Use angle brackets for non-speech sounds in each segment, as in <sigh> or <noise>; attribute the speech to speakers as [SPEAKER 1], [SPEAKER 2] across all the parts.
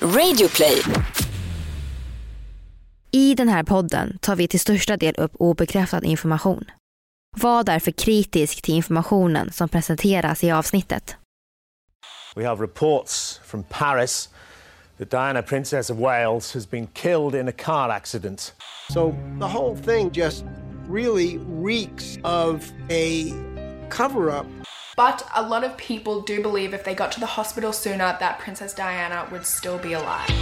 [SPEAKER 1] Radioplay.
[SPEAKER 2] I den här podden tar vi till största del upp obekräftad information. Var därför kritisk till informationen som presenteras i avsnittet.
[SPEAKER 3] We have reports from Paris that Diana, Princess of Wales, has been killed in a car accident.
[SPEAKER 4] So the whole thing just really reeks of a cover up.
[SPEAKER 5] But a lot of people do believe if they got to the hospital sooner that Princess Diana would still be alive.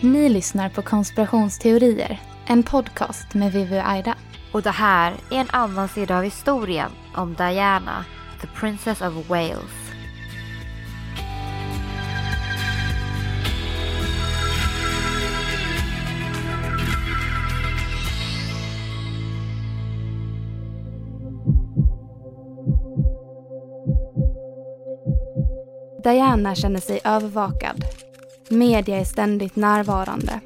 [SPEAKER 6] Ni lyssnar på Konspirationsteorier, en podcast med Vivi och Aida.
[SPEAKER 2] Och det här är en annan sida av historien om Diana, the Princess of Wales.
[SPEAKER 6] Diana känner sig övervakad. Media är ständigt närvarande.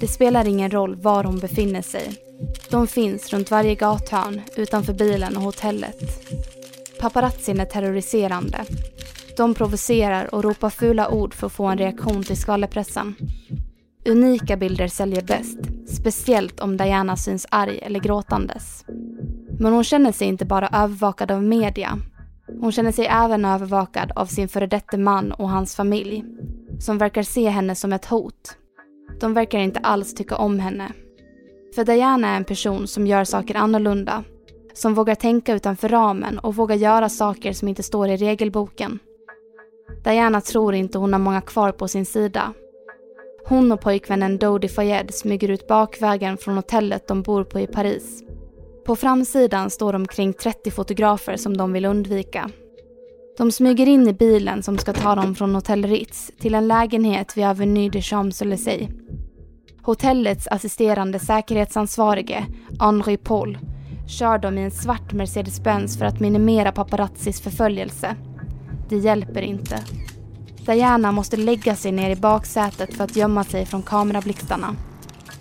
[SPEAKER 6] Det spelar ingen roll var hon befinner sig. De finns runt varje gathörn, utanför bilen och hotellet. Paparazzin är terroriserande. De provocerar och ropar fula ord för att få en reaktion till skvallerpressen. Unika bilder säljer bäst, speciellt om Diana syns arg eller gråtandes. Men hon känner sig inte bara övervakad av media. Hon känner sig även övervakad av sin före detta man och hans familj, som verkar se henne som ett hot. De verkar inte alls tycka om henne. För Diana är en person som gör saker annorlunda, som vågar tänka utanför ramen och vågar göra saker som inte står i regelboken. Diana tror inte hon har många kvar på sin sida. Hon och pojkvännen Dodi Fayed smyger ut bakvägen från hotellet de bor på i Paris. På framsidan står omkring 30 fotografer som de vill undvika. De smyger in i bilen som ska ta dem från Hotel Ritz till en lägenhet vid Avenue de Champs-Élysées. Hotellets assisterande säkerhetsansvarige, Henri Paul, kör dem i en svart Mercedes-Benz för att minimera paparazzis förföljelse. Det hjälper inte. Diana måste lägga sig ner i baksätet för att gömma sig från kamerablixtarna.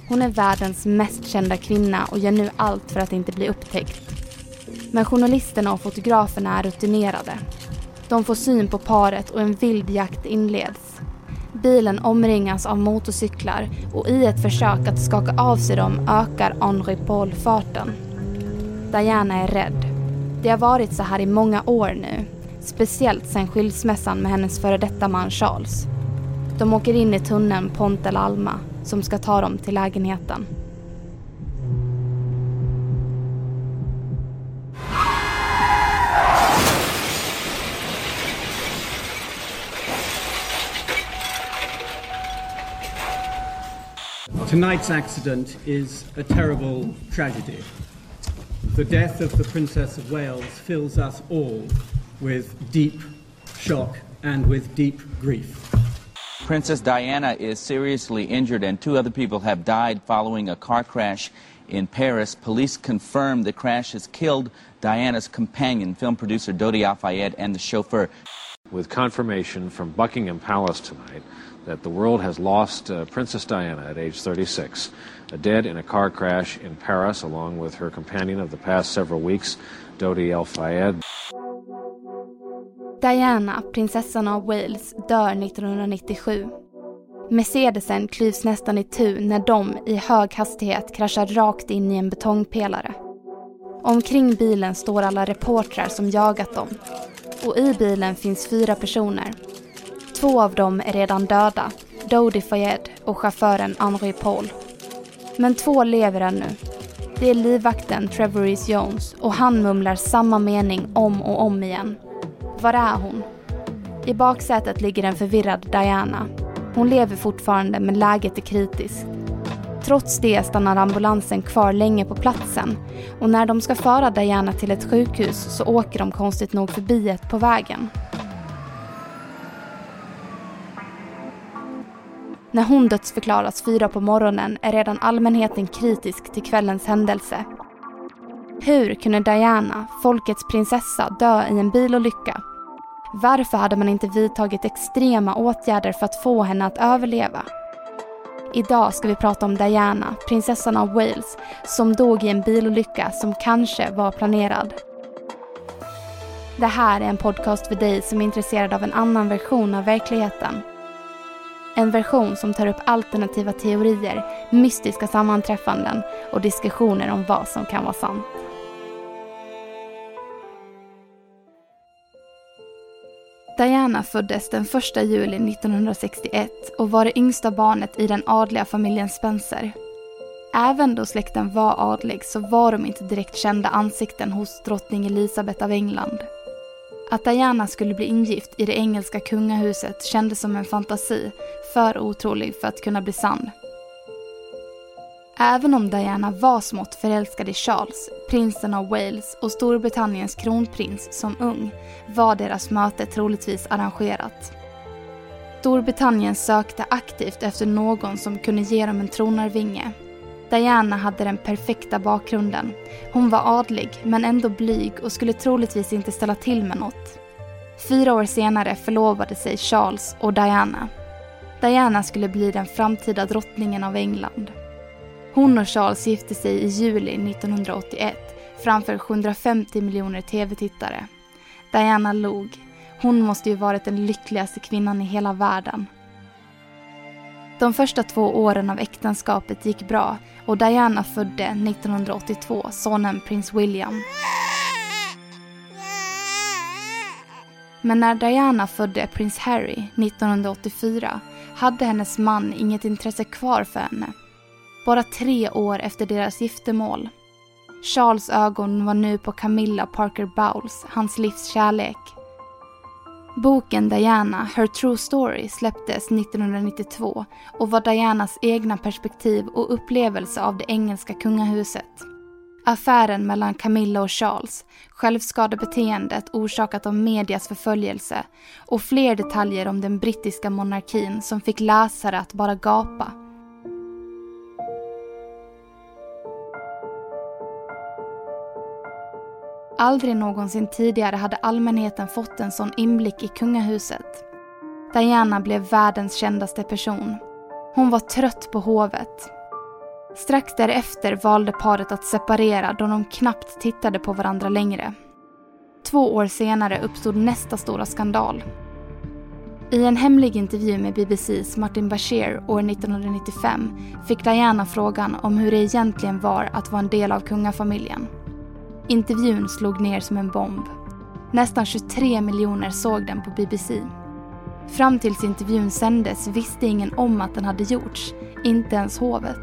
[SPEAKER 6] Hon är världens mest kända kvinna och gör nu allt för att inte bli upptäckt. Men journalisterna och fotograferna är rutinerade. De får syn på paret och en vild jakt inleds. Bilen omringas av motorcyklar och i ett försök att skaka av sig dem ökar Henri Paul farten. Diana är rädd. Det har varit så här i många år nu. Speciellt sedan skilsmässan med hennes före detta man Charles. De åker in i tunneln Pontel-Alma. Som ska ta dem till lägenheten.
[SPEAKER 7] Tonight's accident is a terrible tragedy. The death of the Princess of Wales fills us all with deep shock and with deep grief.
[SPEAKER 8] Princess Diana is seriously injured, and two other people have died following a car crash in Paris. Police confirm the crash has killed Diana's companion, film producer Dodi Al Fayed, and the chauffeur.
[SPEAKER 9] With confirmation from Buckingham Palace tonight that the world has lost uh, Princess Diana at age 36, uh, dead in a car crash in Paris, along with her companion of the past several weeks, Dodi El Fayed.
[SPEAKER 6] Diana, prinsessan av Wales, dör 1997. Mercedesen klyvs nästan i tu när de i hög hastighet kraschar rakt in i en betongpelare. Omkring bilen står alla reportrar som jagat dem. Och i bilen finns fyra personer. Två av dem är redan döda, Dodi Fayed och chauffören Henri Paul. Men två lever ännu. Det är livvakten Trevor Rees Jones och han mumlar samma mening om och om igen. Var är hon? I baksätet ligger en förvirrad Diana. Hon lever fortfarande men läget är kritiskt. Trots det stannar ambulansen kvar länge på platsen och när de ska föra Diana till ett sjukhus så åker de konstigt nog förbi ett på vägen. När hon dödsförklaras fyra på morgonen är redan allmänheten kritisk till kvällens händelse. Hur kunde Diana, folkets prinsessa, dö i en bilolycka? Varför hade man inte vidtagit extrema åtgärder för att få henne att överleva? Idag ska vi prata om Diana, prinsessan av Wales, som dog i en bilolycka som kanske var planerad. Det här är en podcast för dig som är intresserad av en annan version av verkligheten. En version som tar upp alternativa teorier, mystiska sammanträffanden och diskussioner om vad som kan vara sant. Diana föddes den 1 juli 1961 och var det yngsta barnet i den adliga familjen Spencer. Även då släkten var adlig så var de inte direkt kända ansikten hos drottning Elizabeth av England. Att Diana skulle bli ingift i det engelska kungahuset kändes som en fantasi, för otrolig för att kunna bli sann. Även om Diana var smått förälskad i Charles, prinsen av Wales och Storbritanniens kronprins som ung var deras möte troligtvis arrangerat. Storbritannien sökte aktivt efter någon som kunde ge dem en tronarvinge. Diana hade den perfekta bakgrunden. Hon var adlig men ändå blyg och skulle troligtvis inte ställa till med något. Fyra år senare förlovade sig Charles och Diana. Diana skulle bli den framtida drottningen av England. Hon och Charles gifte sig i juli 1981 framför 750 miljoner tv-tittare. Diana log. Hon måste ju varit den lyckligaste kvinnan i hela världen. De första två åren av äktenskapet gick bra och Diana födde 1982 sonen prins William. Men när Diana födde prins Harry 1984 hade hennes man inget intresse kvar för henne bara tre år efter deras giftermål. Charles ögon var nu på Camilla Parker Bowles, hans livs kärlek. Boken Diana, Her True Story släpptes 1992 och var Dianas egna perspektiv och upplevelse av det engelska kungahuset. Affären mellan Camilla och Charles, självskadebeteendet orsakat av medias förföljelse och fler detaljer om den brittiska monarkin som fick läsare att bara gapa. Aldrig någonsin tidigare hade allmänheten fått en sån inblick i kungahuset. Diana blev världens kändaste person. Hon var trött på hovet. Strax därefter valde paret att separera då de knappt tittade på varandra längre. Två år senare uppstod nästa stora skandal. I en hemlig intervju med BBCs Martin Bashir år 1995 fick Diana frågan om hur det egentligen var att vara en del av kungafamiljen. Intervjun slog ner som en bomb. Nästan 23 miljoner såg den på BBC. Fram tills intervjun sändes visste ingen om att den hade gjorts, inte ens hovet.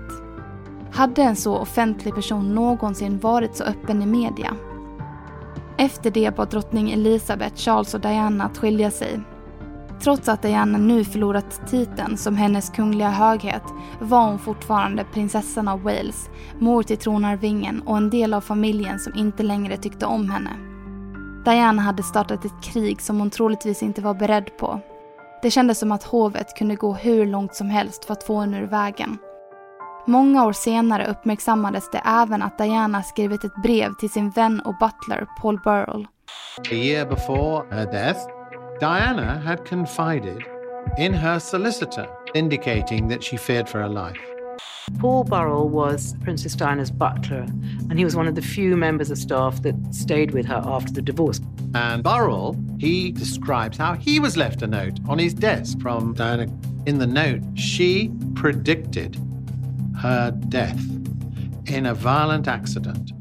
[SPEAKER 6] Hade en så offentlig person någonsin varit så öppen i media? Efter det bad drottning Elizabeth, Charles och Diana att skilja sig Trots att Diana nu förlorat titeln som hennes kungliga höghet var hon fortfarande prinsessan av Wales, mor till tronarvingen och en del av familjen som inte längre tyckte om henne. Diana hade startat ett krig som hon troligtvis inte var beredd på. Det kändes som att hovet kunde gå hur långt som helst för att få henne ur vägen. Många år senare uppmärksammades det även att Diana skrivit ett brev till sin vän och butler Paul Burrell.
[SPEAKER 1] A year before her death Diana had confided in her solicitor, indicating that she feared for her life.
[SPEAKER 10] Paul Burrell was Princess Diana's butler, and he was one of the few members of staff that stayed with her after the divorce.
[SPEAKER 1] And Burrell, he describes how he was left a note on his desk from Diana. In the note, she predicted her death in a violent accident.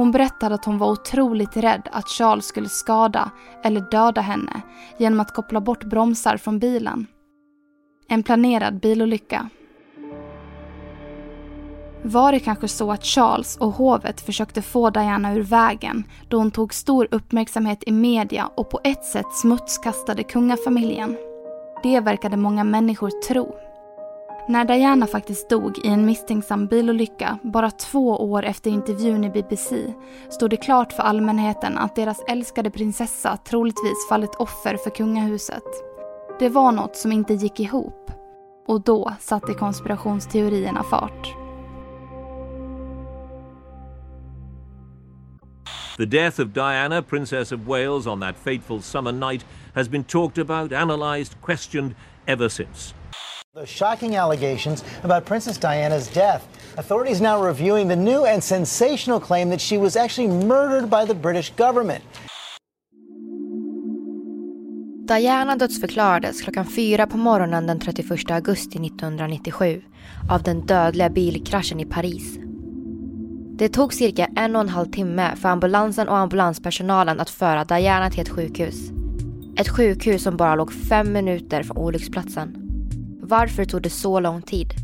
[SPEAKER 6] Hon berättade att hon var otroligt rädd att Charles skulle skada eller döda henne genom att koppla bort bromsar från bilen. En planerad bilolycka. Var det kanske så att Charles och hovet försökte få Diana ur vägen då hon tog stor uppmärksamhet i media och på ett sätt smutskastade kungafamiljen? Det verkade många människor tro. När Diana faktiskt dog i en misstänksam bilolycka bara två år efter intervjun i BBC stod det klart för allmänheten att deras älskade prinsessa troligtvis fallit offer för kungahuset. Det var något som inte gick ihop. Och då satte konspirationsteorierna fart.
[SPEAKER 11] The death of Diana, Princess of Wales, on that fateful summer night has been talked about, analysed, questioned ever since.
[SPEAKER 12] The shocking allegations about Princess Diana's death. Authorities now reviewing the new and sensational claim that she was actually murdered by the British government.
[SPEAKER 2] Diana dödsförklarades klockan fyra på morgonen den 31 augusti 1997 av den dödliga bilkraschen i Paris. Det tog cirka en och en halv timme för ambulansen och ambulanspersonalen att föra Diana till ett sjukhus. Ett sjukhus som bara låg fem minuter från olycksplatsen. Varför tog det så lång tid?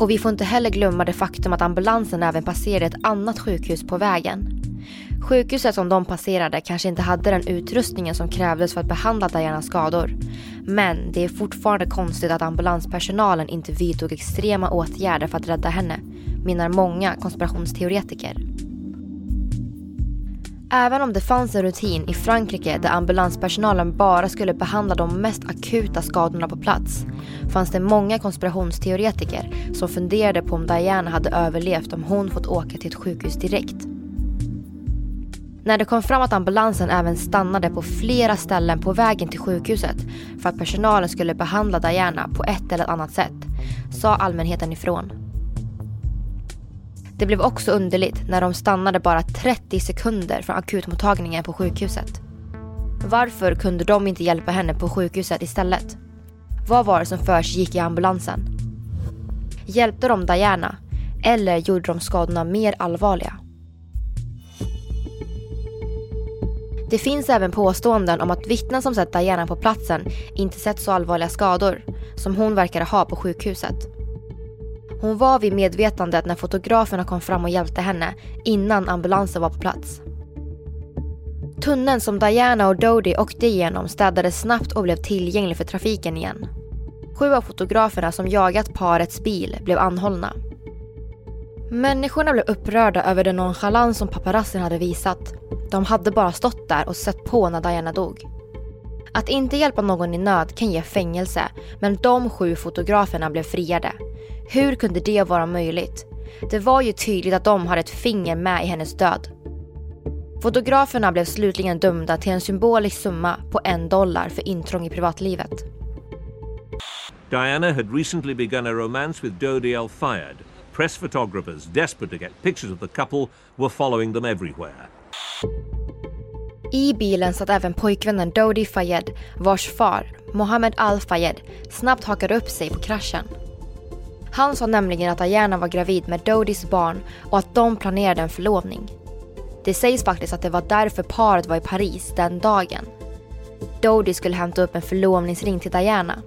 [SPEAKER 2] Och vi får inte heller glömma det faktum att ambulansen även passerade ett annat sjukhus på vägen. Sjukhuset som de passerade kanske inte hade den utrustningen som krävdes för att behandla Dianas skador. Men det är fortfarande konstigt att ambulanspersonalen inte vidtog extrema åtgärder för att rädda henne, menar många konspirationsteoretiker. Även om det fanns en rutin i Frankrike där ambulanspersonalen bara skulle behandla de mest akuta skadorna på plats fanns det många konspirationsteoretiker som funderade på om Diana hade överlevt om hon fått åka till ett sjukhus direkt. När det kom fram att ambulansen även stannade på flera ställen på vägen till sjukhuset för att personalen skulle behandla Diana på ett eller annat sätt sa allmänheten ifrån. Det blev också underligt när de stannade bara 30 sekunder från akutmottagningen på sjukhuset. Varför kunde de inte hjälpa henne på sjukhuset istället? Vad var det som försiggick i ambulansen? Hjälpte de Diana eller gjorde de skadorna mer allvarliga? Det finns även påståenden om att vittnen som sett Diana på platsen inte sett så allvarliga skador som hon verkade ha på sjukhuset. Hon var vid medvetandet när fotograferna kom fram och hjälpte henne innan ambulansen var på plats. Tunneln som Diana och Dodie åkte igenom städades snabbt och blev tillgänglig för trafiken igen. Sju av fotograferna som jagat parets bil blev anhållna. Människorna blev upprörda över den nonchalans som paparazzin hade visat. De hade bara stått där och sett på när Diana dog. Att inte hjälpa någon i nöd kan ge fängelse, men de sju fotograferna blev friade. Hur kunde det vara möjligt? Det var ju tydligt att de hade ett finger med i hennes död. Fotograferna blev slutligen dömda till en symbolisk summa på en dollar för intrång i privatlivet.
[SPEAKER 11] Diana had recently begun a romance with Dodi Al Fayed. Press photographers, desperate to get pictures of the couple, were following them everywhere.
[SPEAKER 2] I bilen satt även pojkvännen Dodi Fayed vars far, Mohammed Al-Fayed, snabbt hakade upp sig på kraschen. Han sa nämligen att Diana var gravid med Dodis barn och att de planerade en förlovning. Det sägs faktiskt att det var därför paret var i Paris den dagen. Dodi skulle hämta upp en förlovningsring till Diana.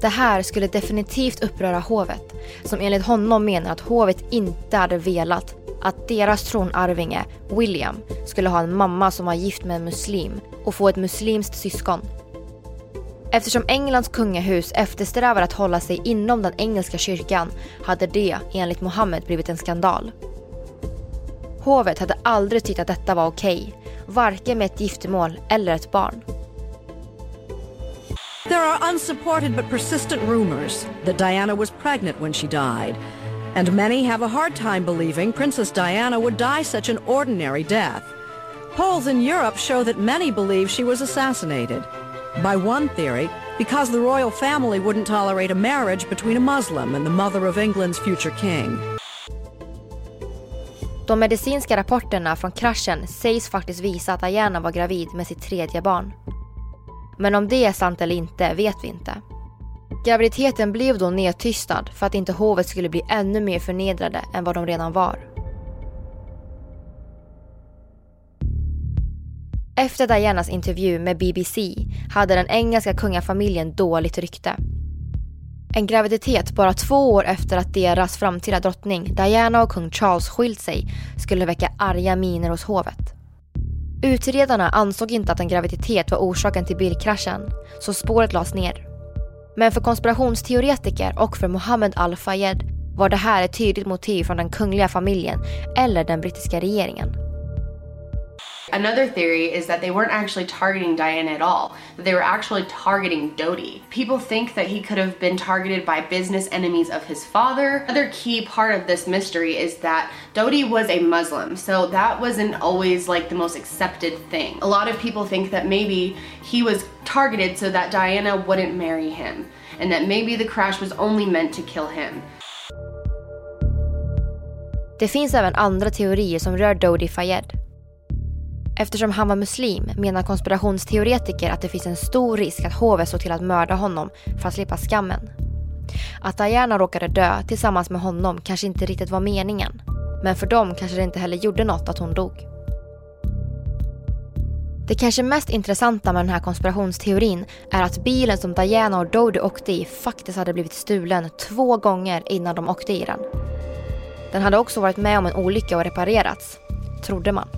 [SPEAKER 2] Det här skulle definitivt uppröra hovet som enligt honom menar att hovet inte hade velat att deras tronarvinge, William, skulle ha en mamma som var gift med en muslim och få ett muslimskt syskon. Eftersom Englands kungahus eftersträvar att hålla sig inom den engelska kyrkan hade det, enligt Mohammed, blivit en skandal. Hovet hade aldrig tyckt att detta var okej, varken med ett giftermål eller ett barn.
[SPEAKER 13] There are unsupported but persistent rumors that Diana was pregnant when she died, and many have a hard time believing Princess Diana would die such an ordinary death. Polls in Europe show that many believe she was assassinated. By one theory, because the royal family wouldn't tolerate a marriage between a Muslim and the mother of England's future king.
[SPEAKER 2] De medicinska rapporterna från kraschen sägs faktiskt visa att Diana var gravid med sitt tredje barn. Men om det är sant eller inte vet vi inte. Graviditeten blev då nedtystad för att inte hovet skulle bli ännu mer förnedrade än vad de redan var. Efter Dianas intervju med BBC hade den engelska kungafamiljen dåligt rykte. En graviditet bara två år efter att deras framtida drottning Diana och kung Charles skilt sig skulle väcka arga miner hos hovet. Utredarna ansåg inte att en graviditet var orsaken till bilkraschen, så spåret lades ner. Men för konspirationsteoretiker och för Mohammed Al-Fayed var det här ett tydligt motiv från den kungliga familjen eller den brittiska regeringen.
[SPEAKER 14] Another theory is that they weren't actually targeting Diana at all, that they were actually targeting Dodi. People think that he could have been targeted by business enemies of his father. Another key part of this mystery is that Dodi was a Muslim, so that wasn't always like the most accepted thing. A lot of people think that maybe he was targeted so that Diana wouldn't marry him, and that maybe the crash was only meant to kill him.
[SPEAKER 2] Det finns även andra teorier som rör Dodi Fayed. Eftersom han var muslim menar konspirationsteoretiker att det finns en stor risk att hovet såg till att mörda honom för att slippa skammen. Att Diana råkade dö tillsammans med honom kanske inte riktigt var meningen. Men för dem kanske det inte heller gjorde något att hon dog. Det kanske mest intressanta med den här konspirationsteorin är att bilen som Diana och Dodie åkte i faktiskt hade blivit stulen två gånger innan de åkte i den. Den hade också varit med om en olycka och reparerats, trodde man.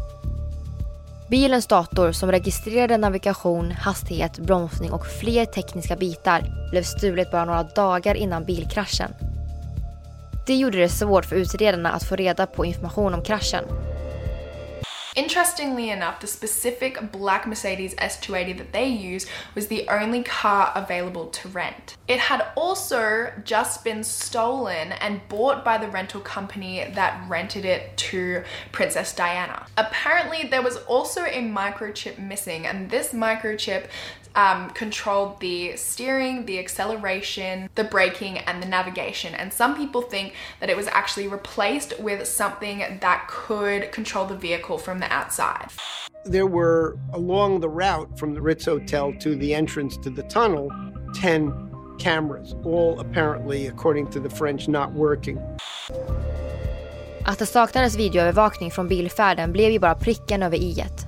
[SPEAKER 2] Bilens dator som registrerade navigation, hastighet, bromsning och fler tekniska bitar blev stulet bara några dagar innan bilkraschen. Det gjorde det svårt för utredarna att få reda på information om kraschen
[SPEAKER 5] Interestingly enough, the specific black Mercedes S280 that they used was the only car available to rent. It had also just been stolen and bought by the rental company that rented it to Princess Diana. Apparently, there was also a microchip missing, and this microchip um, controlled the steering, the acceleration, the braking, and the navigation. And some people think that it was actually replaced with something that could control the vehicle from the outside.
[SPEAKER 4] There were along the route from the Ritz Hotel to the entrance to the tunnel 10 cameras, all apparently, according to the French, not working.
[SPEAKER 2] Att det saknades videoövervakning från bilfärden blev ju bara pricken över i-et.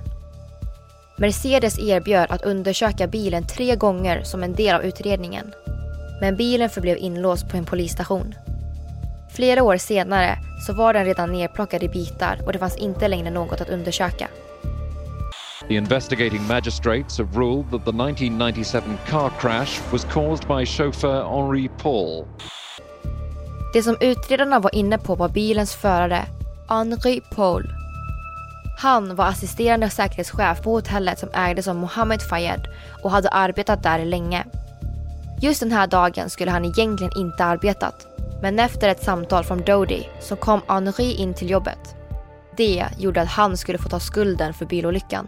[SPEAKER 2] Mercedes erbjöd att undersöka bilen tre gånger som en del av utredningen. Men bilen förblev inlåst på en polisstation. Flera år senare så var den redan nerplockad i bitar och det fanns inte längre något att undersöka.
[SPEAKER 15] The investigating magistrates have ruled that the 1997 car crash was caused by chauffeur Henri Paul.
[SPEAKER 2] Det som utredarna var inne på var bilens förare, Henri Paul. Han var assisterande säkerhetschef på hotellet som ägdes av Mohammed Fayed och hade arbetat där länge. Just den här dagen skulle han egentligen inte arbetat. Men efter ett samtal från Dodi så kom Henri in till jobbet. Det gjorde att han skulle få ta skulden för bilolyckan.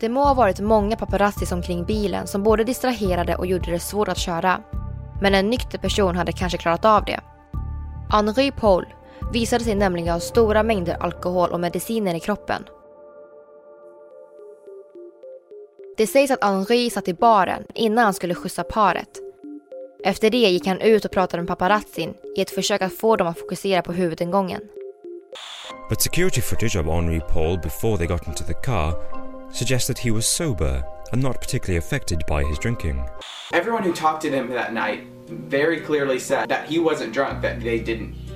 [SPEAKER 2] Det må ha varit många paparazzis omkring bilen som både distraherade och gjorde det svårt att köra. Men en nykter person hade kanske klarat av det. Henri Paul visade sig nämligen ha stora mängder alkohol och mediciner i kroppen. Det sägs att Henri satt i baren innan han skulle skjutsa paret. Efter det gick han ut och pratade med paparazzin i ett försök att få dem att fokusera på huvudingången.
[SPEAKER 16] But security footage of Henri Paul before they got into the car suggests that he was sober and not particularly affected by his drinking.
[SPEAKER 17] Everyone who talked to him that night very clearly said that he wasn't drunk, that they didn't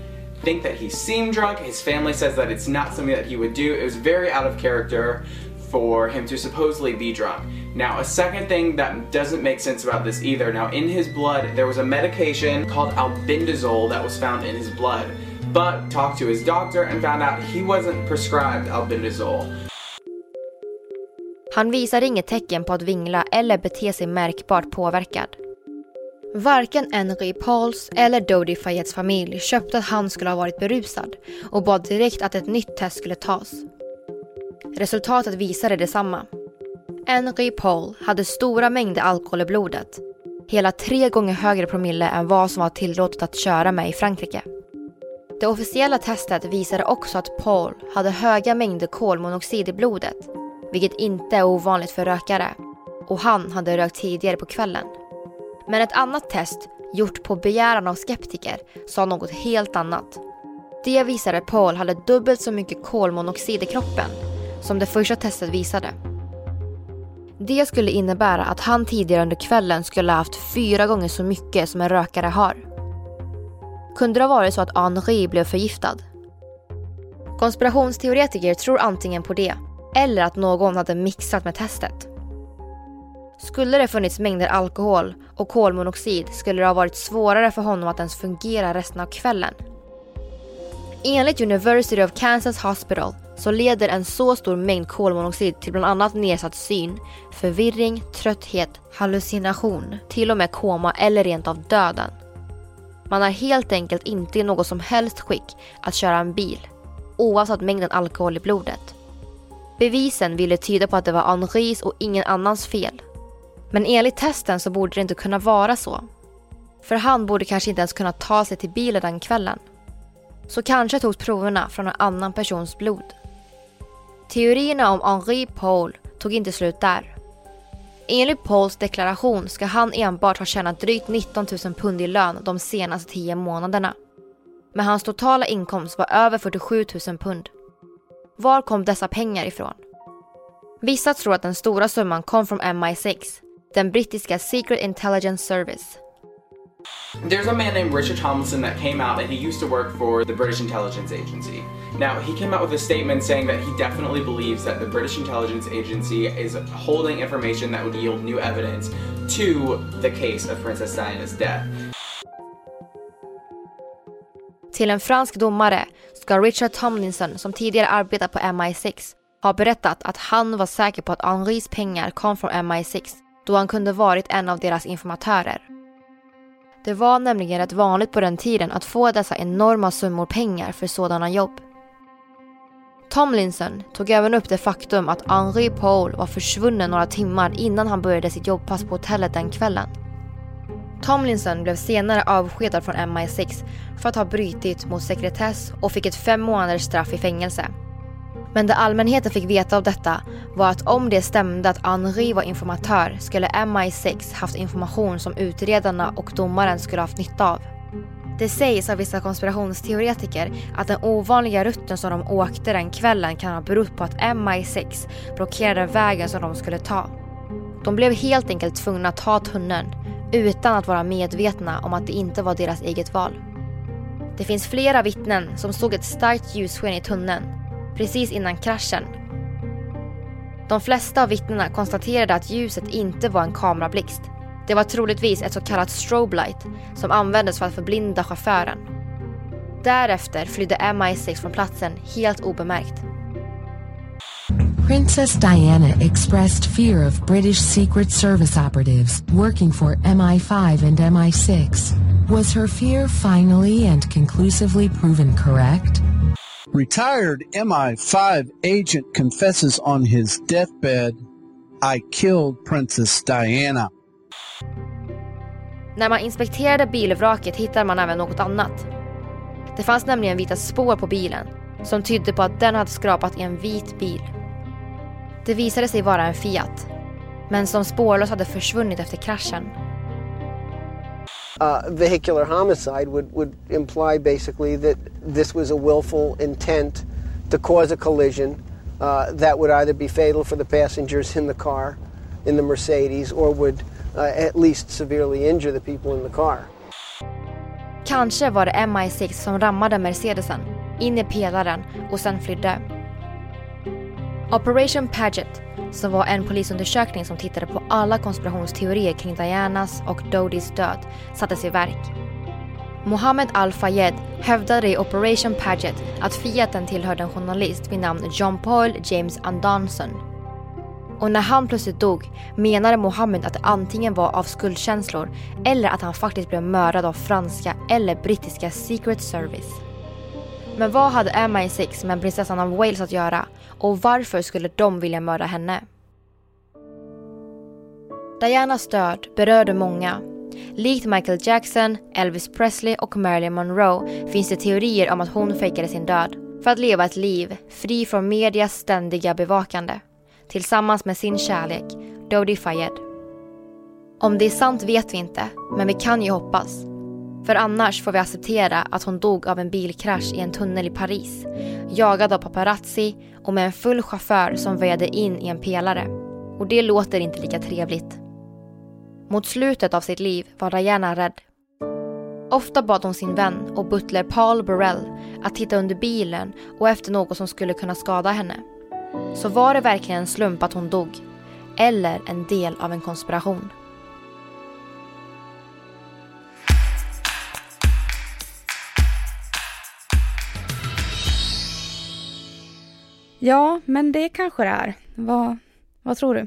[SPEAKER 17] think that he seemed drunk. His family says that it's not something that he would do. It was very out of character for him to supposedly be drunk. Now, a second thing that doesn't make sense about this either. Now, in his blood, there was a medication called albendazole that was found in his blood. But talked to his doctor and found out he wasn't prescribed albendazole.
[SPEAKER 2] Han visar inget tecken på att vingla eller bete sig märkbart påverkad. Varken Henry Pauls eller Dodi Fayets familj köpte att han skulle ha varit berusad och bad direkt att ett nytt test skulle tas. Resultatet visade detsamma. Henry Paul hade stora mängder alkohol i blodet. Hela tre gånger högre promille än vad som var tillåtet att köra med i Frankrike. Det officiella testet visade också att Paul hade höga mängder kolmonoxid i blodet, vilket inte är ovanligt för rökare. Och han hade rökt tidigare på kvällen. Men ett annat test, gjort på begäran av skeptiker, sa något helt annat. Det visade att Paul hade dubbelt så mycket kolmonoxid i kroppen som det första testet visade. Det skulle innebära att han tidigare under kvällen skulle ha haft fyra gånger så mycket som en rökare har. Kunde det ha varit så att Henri blev förgiftad? Konspirationsteoretiker tror antingen på det eller att någon hade mixat med testet. Skulle det funnits mängder alkohol och kolmonoxid skulle det ha varit svårare för honom att ens fungera resten av kvällen. Enligt University of Kansas Hospital så leder en så stor mängd kolmonoxid till bland annat nedsatt syn, förvirring, trötthet, hallucination, till och med koma eller rent av döden. Man är helt enkelt inte i något som helst skick att köra en bil, oavsett mängden alkohol i blodet. Bevisen ville tyda på att det var Henris och ingen annans fel. Men enligt testen så borde det inte kunna vara så. För han borde kanske inte ens kunna ta sig till bilen den kvällen. Så kanske togs proverna från en annan persons blod. Teorierna om Henri Paul tog inte slut där. Enligt Pauls deklaration ska han enbart ha tjänat drygt 19 000 pund i lön de senaste 10 månaderna. Men hans totala inkomst var över 47 000 pund. Var kom dessa pengar ifrån? Vissa tror att den stora summan kom från MI6, den brittiska Secret Intelligence Service.
[SPEAKER 17] There's a man named Richard Tomlinson that came out and he used to work for the British Intelligence Agency. Now, he came out with a statement saying that he definitely believes that the British Intelligence Agency is holding information that would yield new evidence to the case of Princess Diana's death.
[SPEAKER 2] Till en fransk domare ska Richard Tomlinson, som tidigare arbetat på MI6, ha berättat att han var säker på att Henris pengar kom från MI6 då han kunde varit en av deras informatörer. Det var nämligen rätt vanligt på den tiden att få dessa enorma summor pengar för sådana jobb. Tomlinson tog även upp det faktum att Henri Paul var försvunnen några timmar innan han började sitt jobbpass på hotellet den kvällen. Tomlinson blev senare avskedad från MI6 för att ha brutit mot sekretess och fick ett fem månaders straff i fängelse. Men det allmänheten fick veta av detta var att om det stämde att Henri var informatör skulle MI6 haft information som utredarna och domaren skulle haft nytta av. Det sägs av vissa konspirationsteoretiker att den ovanliga rutten som de åkte den kvällen kan ha berott på att MI6 blockerade vägen som de skulle ta. De blev helt enkelt tvungna att ta tunneln utan att vara medvetna om att det inte var deras eget val. Det finns flera vittnen som såg ett starkt ljussken i tunneln precis innan kraschen. De flesta av vittnena konstaterade att ljuset inte var en kamerablixt. Det var troligtvis ett så kallat strobe light som användes för att förblinda chauffören. Därefter flydde MI6 från platsen helt obemärkt.
[SPEAKER 18] Princess Diana expressed fear of British Secret Service operatives working for MI5 and MI6. Was her fear finally and conclusively proven correct?
[SPEAKER 19] Retired MI5 agent confesses on his deathbed, I killed Princess Diana.
[SPEAKER 2] När man inspekterade bilvraket hittade man även något annat. Det fanns nämligen vita spår på bilen som tydde på att den hade skrapat i en vit bil. Det visade sig vara en Fiat, men som spårlöst hade försvunnit efter kraschen.
[SPEAKER 4] Uh, vehicular homicide would, would imply basically that this was a willful intent to cause a collision uh, that would either be fatal for the passengers in the car, in the Mercedes, or would uh, at least severely injure the people in the car.
[SPEAKER 2] Kanske var det MI6 som rammade Mercedesen in i pelaren och sen flydde. Operation Paget, som var en polisundersökning som tittade på alla konspirationsteorier kring Dianas och Dodis död, sattes i verk. Mohammed Al-Fayed hävdade i Operation Paget att Fiaten tillhörde en journalist vid namn John Paul James Andanson. Och när han plötsligt dog menade Mohammed att det antingen var av skuldkänslor eller att han faktiskt blev mördad av franska eller brittiska Secret Service. Men vad hade MI6 med prinsessan av Wales att göra och varför skulle de vilja mörda henne? Dianas död berörde många. Likt Michael Jackson, Elvis Presley och Marilyn Monroe finns det teorier om att hon fejkade sin död för att leva ett liv fri från medias ständiga bevakande tillsammans med sin kärlek, Dodi Fayed. Om det är sant vet vi inte, men vi kan ju hoppas. För annars får vi acceptera att hon dog av en bilkrasch i en tunnel i Paris, jagad av paparazzi och med en full chaufför som väjade in i en pelare. Och det låter inte lika trevligt. Mot slutet av sitt liv var Diana rädd. Ofta bad hon sin vän och butler Paul Burrell att titta under bilen och efter något som skulle kunna skada henne. Så var det verkligen en slump att hon dog? Eller en del av en konspiration?
[SPEAKER 6] Ja, men det kanske det är. Vad, vad tror du?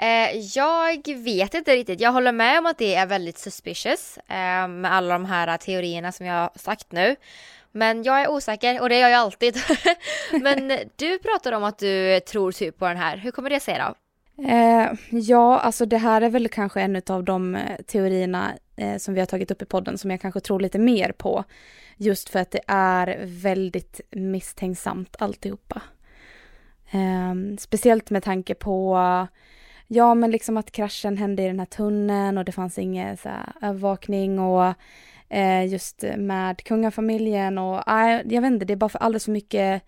[SPEAKER 2] Eh, jag vet inte riktigt. Jag håller med om att det är väldigt suspicious eh, med alla de här teorierna som jag har sagt nu. Men jag är osäker och det är jag ju alltid. <laughs> Men du pratar om att du tror typ på den här. Hur kommer det sig då?
[SPEAKER 6] Eh, ja, alltså det här är väl kanske en av de eh, teorierna eh, som vi har tagit upp i podden som jag kanske tror lite mer på. Just för att det är väldigt misstänksamt alltihopa. Eh, speciellt med tanke på ja men liksom att kraschen hände i den här tunneln och det fanns ingen så här, övervakning och eh, just med kungafamiljen och eh, jag vet inte, det är bara för alldeles för mycket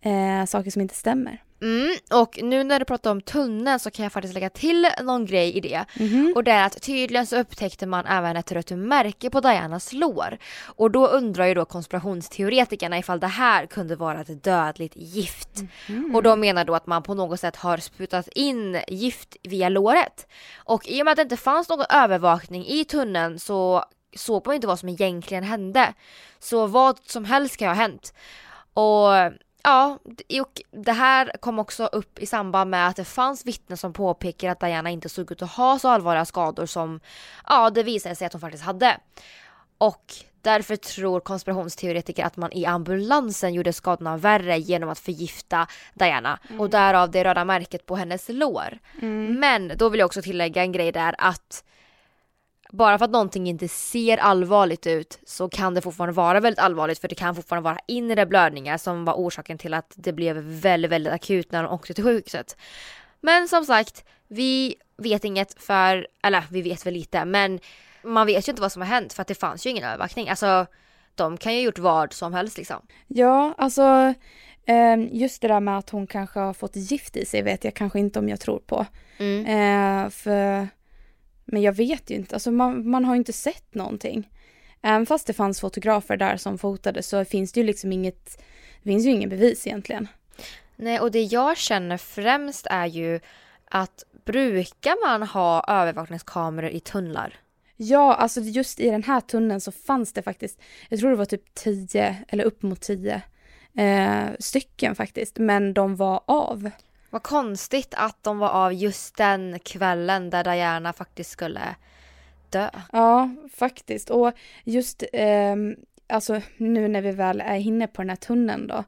[SPEAKER 6] eh, saker som inte stämmer.
[SPEAKER 2] Mm, och nu när du pratar om tunneln så kan jag faktiskt lägga till någon grej i det.
[SPEAKER 6] Mhm.
[SPEAKER 2] Och det är att tydligen så upptäckte man även ett rött märke på Dianas lår. Och då undrar ju då konspirationsteoretikerna ifall det här kunde vara ett dödligt gift.
[SPEAKER 6] Mhm.
[SPEAKER 2] Och de menar då att man på något sätt har sprutat in gift via låret. Och i och med att det inte fanns någon övervakning i tunneln så såg man inte vad som egentligen hände. Så vad som helst kan ha hänt. Och Ja, och det här kom också upp i samband med att det fanns vittnen som påpekar att Diana inte såg ut att ha så allvarliga skador som ja, det visade sig att hon faktiskt hade. Och därför tror konspirationsteoretiker att man i ambulansen gjorde skadorna värre genom att förgifta Diana
[SPEAKER 6] Mm.
[SPEAKER 2] och därav det röda märket på hennes lår. Men då vill jag också tillägga en grej där att bara för att någonting inte ser allvarligt ut så kan det fortfarande vara väldigt allvarligt för det kan fortfarande vara inre blödningar som var orsaken till att det blev väldigt, väldigt akut när de åkte till sjukhuset. Men som sagt, vi vet inget för, eller vi vet väl lite men man vet ju inte vad som har hänt för att det fanns ju ingen övervakning. Alltså de kan ju ha gjort vad som helst liksom.
[SPEAKER 6] Ja, alltså eh, just det där med att hon kanske har fått gift i sig vet jag kanske inte om jag tror på.
[SPEAKER 2] Mm.
[SPEAKER 6] Eh, för, men jag vet ju inte, alltså man, man har ju inte sett någonting. Även fast det fanns fotografer där som fotade så finns det ju liksom inget, det finns ju ingen bevis egentligen.
[SPEAKER 2] Nej, och det jag känner främst är ju att brukar man ha övervakningskameror i tunnlar?
[SPEAKER 6] Ja, alltså just i den här tunneln så fanns det faktiskt, jag tror det var typ tio eller upp mot tio eh, stycken faktiskt, men de var av.
[SPEAKER 2] Vad konstigt att de var av just den kvällen där Diana faktiskt skulle dö.
[SPEAKER 6] Ja, faktiskt. Och just ehm, alltså nu när vi väl är inne på den här tunneln då.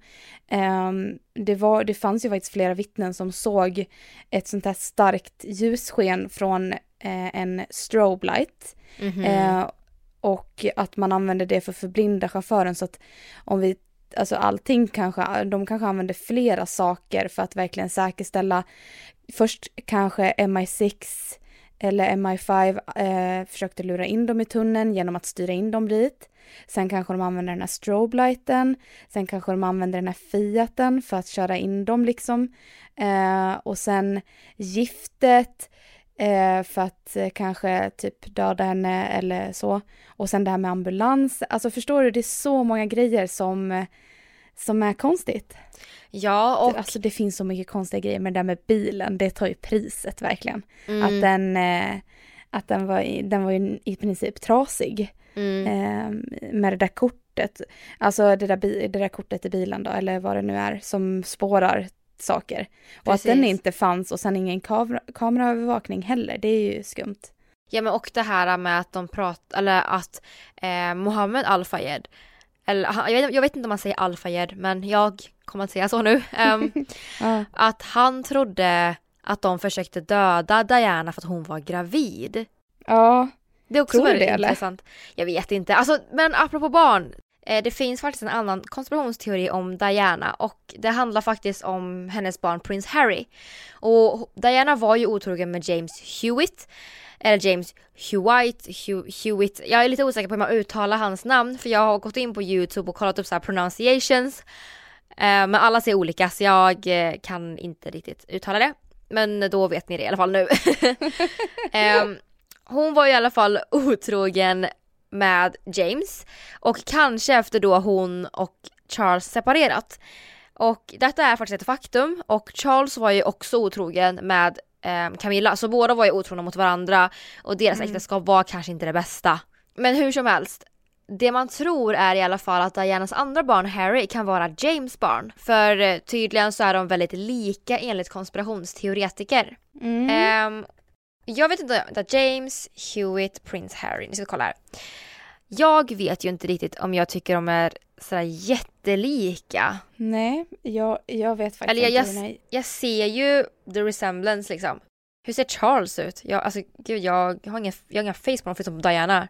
[SPEAKER 6] ehm, det, var, det fanns ju faktiskt flera vittnen som såg ett sånt här starkt ljussken från eh, en strobe light.
[SPEAKER 2] Mhm.
[SPEAKER 6] Eh, och att man använde det för att förblinda chauffören så att om vi Alltså allting kanske, de kanske använder flera saker för att verkligen säkerställa Först kanske MI6 eller MI5 eh, försökte lura in dem i tunneln genom att styra in dem dit. Sen kanske de använder den här strobelighten, Sen kanske de använder den här Fiaten för att köra in dem liksom. Eh, och sen giftet eh, för att eh, kanske typ döda henne eller så. Och sen det här med ambulans. Alltså förstår du, det är så många grejer som, eh, som är konstigt.
[SPEAKER 2] Ja, och...
[SPEAKER 6] Alltså det finns så mycket konstiga grejer, men det där med bilen, det tar ju priset verkligen.
[SPEAKER 2] Mm.
[SPEAKER 6] Att den, eh, att den var, i- den var ju i princip trasig.
[SPEAKER 2] Mm.
[SPEAKER 6] Eh, med det där kortet, alltså det där, det där kortet i bilen då, eller vad det nu är, som spårar saker. Och att den inte fanns och sen ingen kamera, kameraövervakning heller, det är ju skumt.
[SPEAKER 2] Ja men och det här med att de pratar, eller att eh, Mohammed Al-Fayed, eller jag vet, jag vet inte om man säger Al-Fayed men jag kommer att säga så nu. Ehm, <laughs>
[SPEAKER 6] Ja.
[SPEAKER 2] Att han trodde att de försökte döda Diana för att hon var gravid.
[SPEAKER 6] Ja.
[SPEAKER 2] Det är också väldigt
[SPEAKER 6] det, eller?
[SPEAKER 2] intressant. Jag vet inte. Alltså, men apropå barn. Eh, det finns faktiskt en annan konspirationsteori om Diana och det handlar faktiskt om hennes barn prins Harry. Och Diana var ju otrogen med James Hewitt. Eller James Hewitt, Hewitt. Jag är lite osäker på hur man uttalar hans namn för jag har gått in på YouTube och kollat upp så här pronunciations. Eh, men alla ser olika så jag eh, kan inte riktigt uttala det. Men då vet ni det i alla fall nu. <laughs> Ehm, hon var i alla fall otrogen med James och kanske efter då hon och Charles separerat. Och detta är faktiskt ett faktum och Charles var ju också otrogen med ehm, Camilla så båda var ju otrogna mot varandra och deras
[SPEAKER 6] Mm.
[SPEAKER 2] äktenskap var kanske inte det bästa. Men hur som helst, det man tror är i alla fall att Dianas andra barn Harry kan vara James barn. För eh, tydligen så är de väldigt lika enligt konspirationsteoretiker.
[SPEAKER 6] Mm.
[SPEAKER 2] Um, jag vet inte, vänta, James, Hewitt, Prince Harry. Ni ska kolla här. Jag vet ju inte riktigt om jag tycker de är sådär jättelika.
[SPEAKER 6] Nej, jag, jag vet faktiskt
[SPEAKER 2] Eller jag,
[SPEAKER 6] inte.
[SPEAKER 2] jag, jag ser ju the resemblance liksom. Hur ser Charles ut? Jag, alltså, gud, jag, har inga, jag har inga face på dem förutom Diana.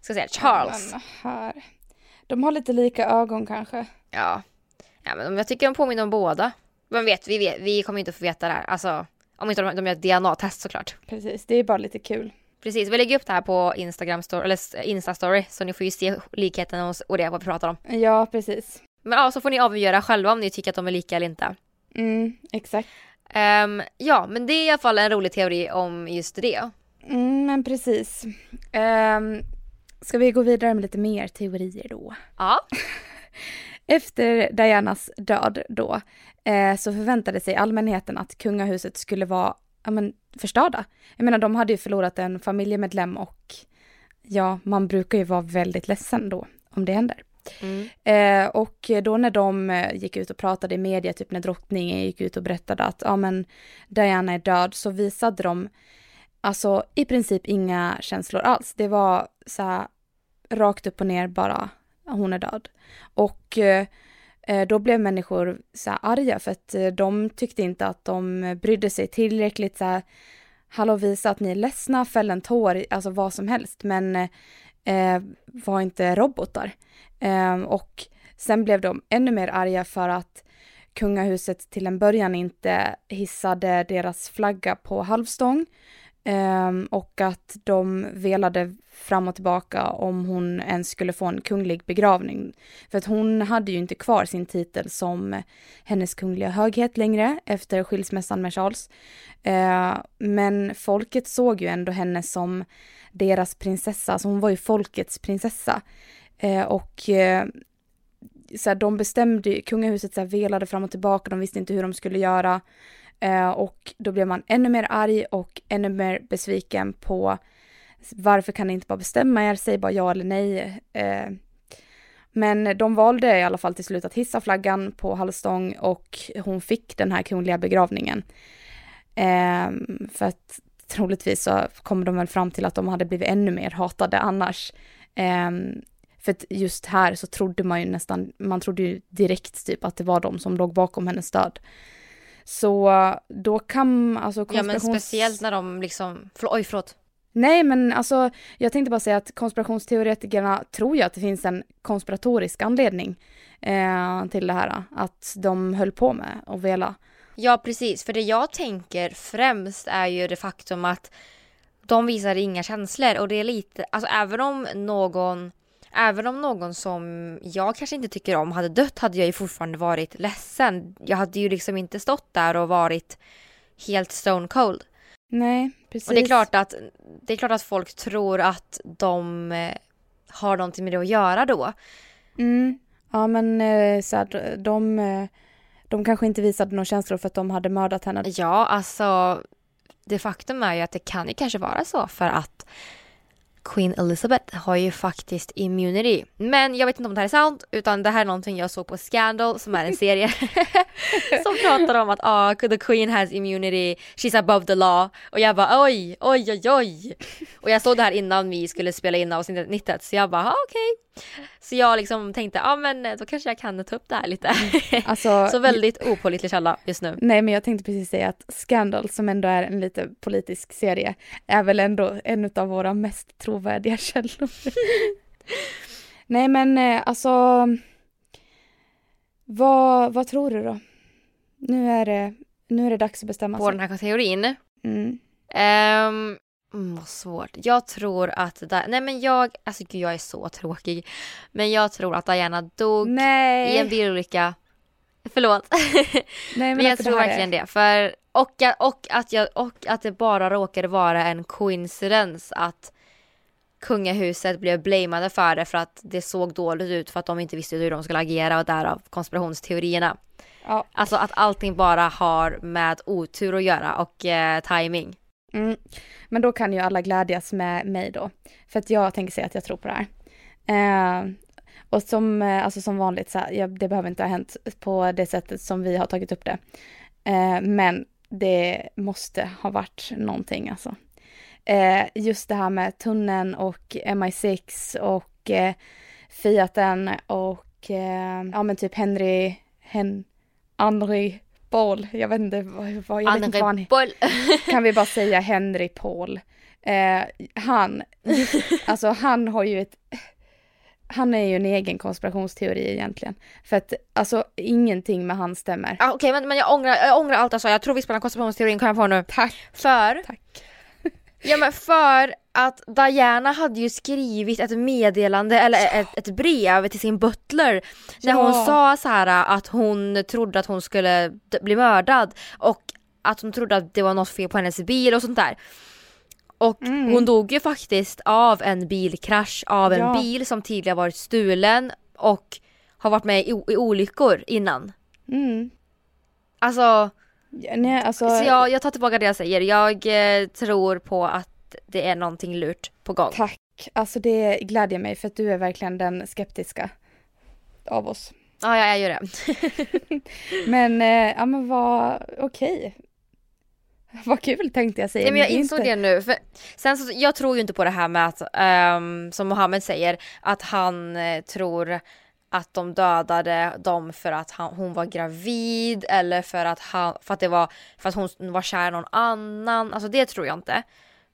[SPEAKER 2] Ska säga Charles.
[SPEAKER 6] Här. De har lite lika ögon kanske.
[SPEAKER 2] Ja. ja men jag tycker de påminner om båda. Men vet, vi, vet, vi kommer inte få veta det här. Alltså, om inte de, de gör ett DNA-test såklart.
[SPEAKER 6] Precis, det är bara lite kul.
[SPEAKER 2] Precis, vi lägger upp det här på Instagram story, eller Insta-story så ni får ju se likheten och, det vad vi pratar om.
[SPEAKER 6] Ja, precis.
[SPEAKER 2] Men ja, så får ni avgöra själva om ni tycker att de är lika eller inte.
[SPEAKER 6] Mm, exakt.
[SPEAKER 2] Ehm, ja, men det är i alla fall en rolig teori om just det.
[SPEAKER 6] Mm, men precis. Um, ska vi gå vidare med lite mer teorier då?
[SPEAKER 2] Ja. <laughs>
[SPEAKER 6] Efter Dianas död då eh, så förväntade sig allmänheten att kungahuset skulle vara ja, men, förstörda. Jag menar de hade ju förlorat en familjemedlem och ja, man brukar ju vara väldigt ledsen då om det händer.
[SPEAKER 2] Mm.
[SPEAKER 6] Eh, och då när de eh, gick ut och pratade i media, typ när drottningen gick ut och berättade att ja men Diana är död, så visade de alltså i princip inga känslor alls. Det var så här rakt upp och ner bara, hon är död. Och eh, eh, då blev människor så här arga för att eh, de tyckte inte att de brydde sig tillräckligt så här, hallå visa att ni är ledsna, fäll en tår, alltså vad som helst, men eh, var inte robotar. Eh, och sen blev de ännu mer arga för att kungahuset till en början inte hissade deras flagga på halvstång Ehm, och att de velade fram och tillbaka om hon ens skulle få en kunglig begravning. För att hon hade ju inte kvar sin titel som hennes kungliga höghet längre efter skilsmässan med Charles. Ehm, men folket såg ju ändå henne som deras prinsessa, alltså hon var ju folkets prinsessa. Ehm, och eh, så här, de bestämde, kungahuset så här, velade fram och tillbaka, de visste inte hur de skulle göra. Eh, och då blev man ännu mer arg och ännu mer besviken på varför kan ni inte bara bestämma er, säg bara ja eller nej. Eh, men de valde i alla fall till slut att hissa flaggan på halvstång och hon fick den här kungliga begravningen. Eh, för att troligtvis så kommer de väl fram till att de hade blivit ännu mer hatade annars. Eh, för att just här så trodde man ju nästan, man trodde ju direkt typ att det var de som låg bakom hennes död. Så då kan alltså
[SPEAKER 2] Ja men
[SPEAKER 6] konspirations-
[SPEAKER 2] speciellt när de liksom, för, oj förlåt.
[SPEAKER 6] Nej men alltså jag tänkte bara säga att konspirationsteoretikerna tror ju att det finns en konspiratorisk anledning eh, till det här. Att de höll på med att vela.
[SPEAKER 2] Ja precis, för det jag tänker främst är ju det faktum att de visar inga känslor och det är lite, alltså även om någon Även om någon som jag kanske inte tycker om hade dött hade jag ju fortfarande varit ledsen. Jag hade ju liksom inte stått där och varit helt stone cold.
[SPEAKER 6] Nej, precis.
[SPEAKER 2] Och det är klart att, det är klart att folk tror att de eh, har någonting med det att göra då.
[SPEAKER 6] Mm. Ja men eh, så här, de, eh, de kanske inte visade några känslor för att de hade mördat henne.
[SPEAKER 2] Ja, alltså det faktum är ju att det kan ju kanske vara så för att Queen Elizabeth har ju faktiskt immunity. Men jag vet inte om det här är sant utan det här är någonting jag såg på Scandal som är en serie <laughs> som pratar om att ah, the Queen has immunity, she's above the law. Och jag bara oj, oj, oj, oj. Och jag såg det här innan vi skulle spela in avsnittet så jag bara ah, okej. Så jag liksom tänkte ja ah, men då kanske jag kan ta upp det här lite. <laughs>
[SPEAKER 6] Alltså,
[SPEAKER 2] så väldigt opålitlig källa just nu.
[SPEAKER 6] Nej men jag tänkte precis säga att Scandal som ändå är en lite politisk serie är väl ändå en av våra mest trovärdiga <laughs> källor. <laughs> Nej men eh, alltså vad, vad tror du då? Nu är det, nu är det dags att bestämma
[SPEAKER 2] På
[SPEAKER 6] sig.
[SPEAKER 2] den här teorin?
[SPEAKER 6] Mm.
[SPEAKER 2] Um, vad svårt. Jag tror att, Di- nej men jag, alltså gud jag är så tråkig. Men jag tror att Diana dog
[SPEAKER 6] Nej.
[SPEAKER 2] i en bilolycka. Förlåt. <laughs>
[SPEAKER 6] Nej,
[SPEAKER 2] men jag
[SPEAKER 6] alltså,
[SPEAKER 2] tror verkligen
[SPEAKER 6] är-
[SPEAKER 2] det. För, och, och, att jag, och att det bara råkade vara en coincidence att kungahuset blev blamade för det för att det såg dåligt ut för att de inte visste hur de skulle agera och därav konspirationsteorierna.
[SPEAKER 6] Ja.
[SPEAKER 2] Alltså att allting bara har med otur att göra och eh, timing.
[SPEAKER 6] Mm. Men då kan ju alla glädjas med mig då. För att jag tänker säga att jag tror på det här. Eh, och som, eh, alltså som vanligt, så här, ja, det behöver inte ha hänt på det sättet som vi har tagit upp det. Eh, men det måste ha varit någonting alltså. Eh, just det här med tunneln och MI6 och eh, Fiaten och eh, ja men typ Henry, Hen, Henry Paul, jag vet inte vad, jag vet inte vad han
[SPEAKER 2] Paul. <laughs>
[SPEAKER 6] Kan vi bara säga Henry Paul. Eh, han, alltså han har ju ett han är ju en egen konspirationsteori egentligen. För att alltså ingenting med han stämmer.
[SPEAKER 2] Ah, Okej men, men jag, ångrar, jag ångrar allt jag sa, jag tror vi spelar konspirationsteorin kom jag på nu.
[SPEAKER 6] Tack.
[SPEAKER 2] För,
[SPEAKER 6] Tack.
[SPEAKER 2] Ja men för att Diana hade ju skrivit ett meddelande eller ett, ett brev till sin butler när
[SPEAKER 6] Ja.
[SPEAKER 2] hon sa så här att hon trodde att hon skulle bli mördad och att hon trodde att det var något fel på hennes bil och sånt där. Och
[SPEAKER 6] Mm.
[SPEAKER 2] hon dog ju faktiskt av en bilkrasch av en
[SPEAKER 6] Ja.
[SPEAKER 2] bil som tidigare varit stulen och har varit med i, i olyckor innan.
[SPEAKER 6] Mm.
[SPEAKER 2] Alltså,
[SPEAKER 6] Ja, nej, alltså,
[SPEAKER 2] så jag, jag tar tillbaka det jag säger. Jag eh, tror på att det är någonting lurt på gång.
[SPEAKER 6] Tack. Alltså det glädjer mig för att du är verkligen den skeptiska av oss.
[SPEAKER 2] Ja, ja jag gör det. <laughs>
[SPEAKER 6] Men, eh, ja men vad, okej. Vad kul tänkte jag säga.
[SPEAKER 2] Nej, men jag insåg
[SPEAKER 6] inte-
[SPEAKER 2] det nu. För sen så, jag tror ju inte på det här med att, ehm, som Mohammed säger, att han eh, tror att de dödade dem för att han, hon var gravid eller för att, han, för, att det var, för att hon var kär i någon annan. Alltså det tror jag inte.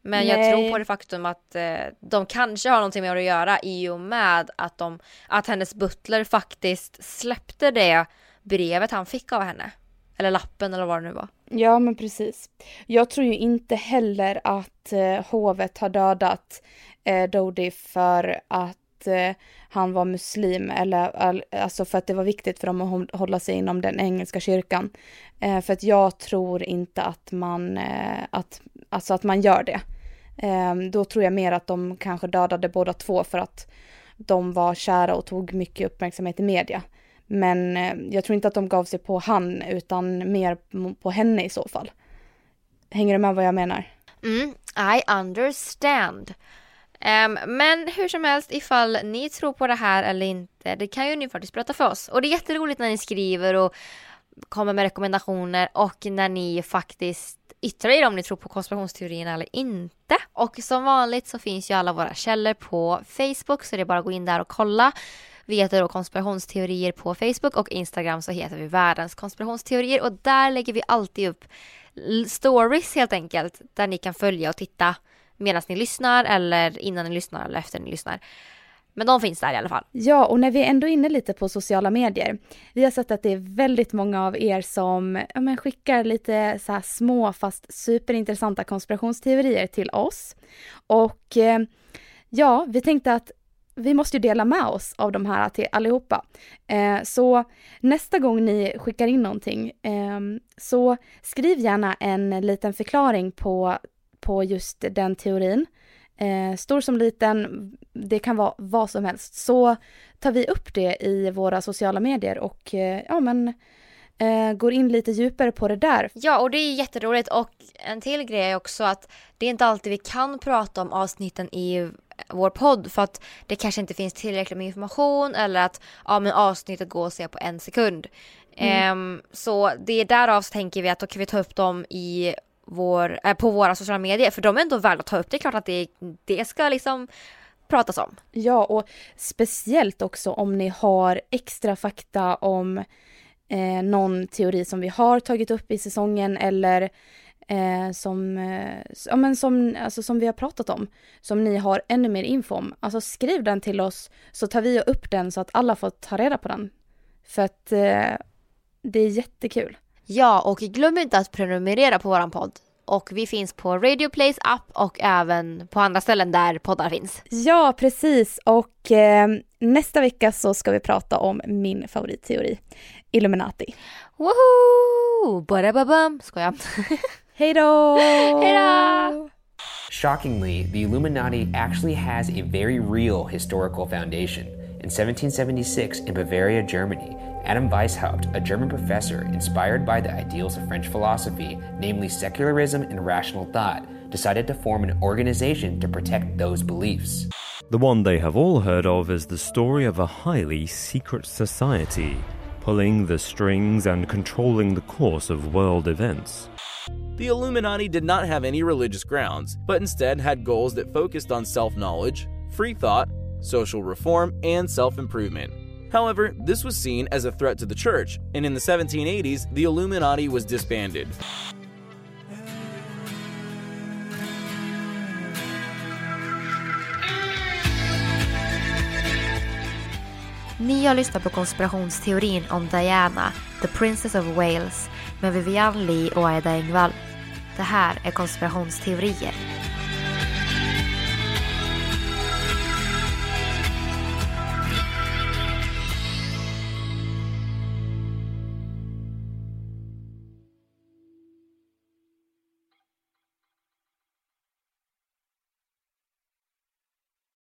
[SPEAKER 2] Men jag
[SPEAKER 6] Nej.
[SPEAKER 2] tror på det faktum att eh, de kanske har någonting med att göra i och med att, de, att hennes butler faktiskt släppte det brevet han fick av henne. Eller lappen eller vad det nu var.
[SPEAKER 6] Ja men precis. Jag tror ju inte heller att eh, hovet har dödat eh, Dodi för att eh, han var muslim eller alltså för att det var viktigt för dem att hålla sig inom den engelska kyrkan. Eh, för att jag tror inte att man, eh, att, alltså att man gör det. Ehm, då tror jag mer att de kanske dödade båda två för att de var kära och tog mycket uppmärksamhet i media. Men eh, jag tror inte att de gav sig på han utan mer på henne i så fall. Hänger du med vad jag menar?
[SPEAKER 2] Mm, I understand. Um, men hur som helst, ifall ni tror på det här eller inte, det kan ju ni faktiskt berätta för oss. Och det är jätteroligt när ni skriver och kommer med rekommendationer och när ni faktiskt yttrar er om ni tror på konspirationsteorierna eller inte. Och som vanligt så finns ju alla våra källor på Facebook så det är bara att gå in där och kolla. Vi heter då konspirationsteorier på Facebook och Instagram så heter vi världens konspirationsteorier och där lägger vi alltid upp stories helt enkelt där ni kan följa och titta medan ni lyssnar eller innan ni lyssnar eller efter ni lyssnar. Men de finns där i alla fall.
[SPEAKER 6] Ja, och när vi är ändå inne lite på sociala medier. Vi har sett att det är väldigt många av er som ja, men skickar lite så här små fast superintressanta konspirationsteorier till oss. Och eh, ja, vi tänkte att vi måste ju dela med oss av de här till allihopa. Eh, så nästa gång ni skickar in någonting eh, så skriv gärna en liten förklaring på, på just den teorin. Eh, stor som liten, det kan vara vad som helst. Så tar vi upp det i våra sociala medier och eh, ja men eh, går in lite djupare på det där.
[SPEAKER 2] Ja, och det är jätteroligt och en till grej är också att det är inte alltid vi kan prata om avsnitten i vår podd för att det kanske inte finns tillräckligt med information eller att ja, men avsnittet går att se på en sekund.
[SPEAKER 6] Mm.
[SPEAKER 2] Ehm, så det är därav så tänker vi att då kan vi ta upp dem i vår, äh, på våra sociala medier för de är ändå värda att ta upp. Det är klart att det, det ska liksom pratas om.
[SPEAKER 6] Ja, och speciellt också om ni har extra fakta om eh, någon teori som vi har tagit upp i säsongen eller eh, som, eh, ja, men som, alltså, som vi har pratat om, som ni har ännu mer info om. Alltså skriv den till oss så tar vi upp den så att alla får ta reda på den. För att eh, det är jättekul.
[SPEAKER 2] Ja, och glöm inte att prenumerera på våran podd. Och vi finns på Radio Plays app och även på andra ställen där poddar finns.
[SPEAKER 6] Ja, precis. Och eh, nästa vecka så ska vi prata om min favoritteori, Illuminati.
[SPEAKER 2] Woho! Badababam! Skojar. <laughs>
[SPEAKER 6] Hej då!
[SPEAKER 2] Hej då!
[SPEAKER 20] Shockingly, the Illuminati actually has a very real historical foundation. In 1776, in Bavaria, Germany, Adam Weishaupt, a German professor inspired by the ideals of French philosophy, namely secularism and rational thought, decided to form an organization to protect those beliefs.
[SPEAKER 16] The one they have all heard of is the story of a highly secret society, pulling the strings and controlling the course of world events.
[SPEAKER 21] The Illuminati did not have any religious grounds, but instead had goals that focused on self knowledge, free thought, social reform, and self improvement. However, this was seen as a threat to the church, and in the 1780s, the Illuminati was disbanded.
[SPEAKER 2] Ni har lyssnat på konspirationsteorin om Diana, the Princess of Wales med Vivian Lee och Aida Engvall. Det här är konspirationsteorier.